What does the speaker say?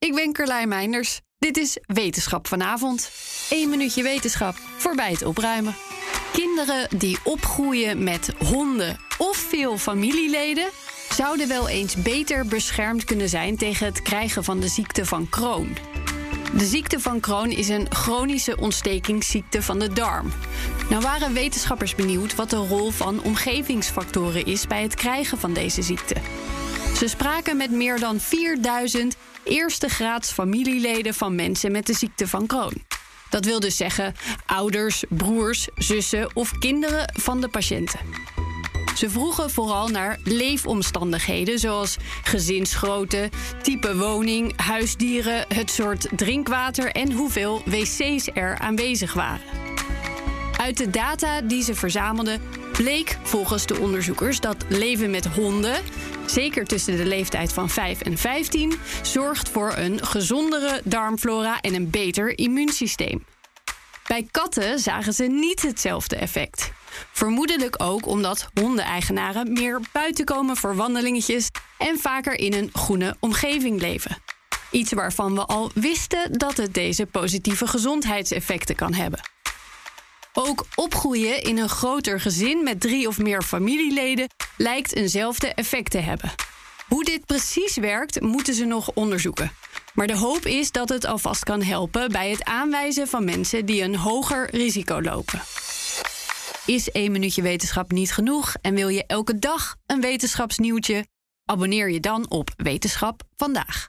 Ik ben Carlijn Meinders. Dit is Wetenschap vanavond. Eén minuutje wetenschap voorbij het opruimen. Kinderen die opgroeien met honden of veel familieleden zouden wel eens beter beschermd kunnen zijn tegen het krijgen van de ziekte van Crohn. De ziekte van Crohn is een chronische ontstekingsziekte van de darm. Nou waren wetenschappers benieuwd wat de rol van omgevingsfactoren is bij het krijgen van deze ziekte. Ze spraken met meer dan 4000 eerste graads familieleden van mensen met de ziekte van Crohn. Dat wil dus zeggen ouders, broers, zussen of kinderen van de patiënten. Ze vroegen vooral naar leefomstandigheden zoals gezinsgrootte, type woning, huisdieren, het soort drinkwater en hoeveel wc's er aanwezig waren. Uit de data die ze verzamelden bleek volgens de onderzoekers dat leven met honden, zeker tussen de leeftijd van 5 en 15, zorgt voor een gezondere darmflora en een beter immuunsysteem. Bij katten zagen ze niet hetzelfde effect. Vermoedelijk ook omdat hondeneigenaren meer buiten komen voor wandelingetjes en vaker in een groene omgeving leven. Iets waarvan we al wisten dat het deze positieve gezondheidseffecten kan hebben. Ook opgroeien in een groter gezin met drie of meer familieleden lijkt eenzelfde effect te hebben. Hoe dit precies werkt, moeten ze nog onderzoeken. Maar de hoop is dat het alvast kan helpen bij het aanwijzen van mensen die een hoger risico lopen. Is één minuutje wetenschap niet genoeg en wil je elke dag een wetenschapsnieuwtje? Abonneer je dan op Wetenschap vandaag.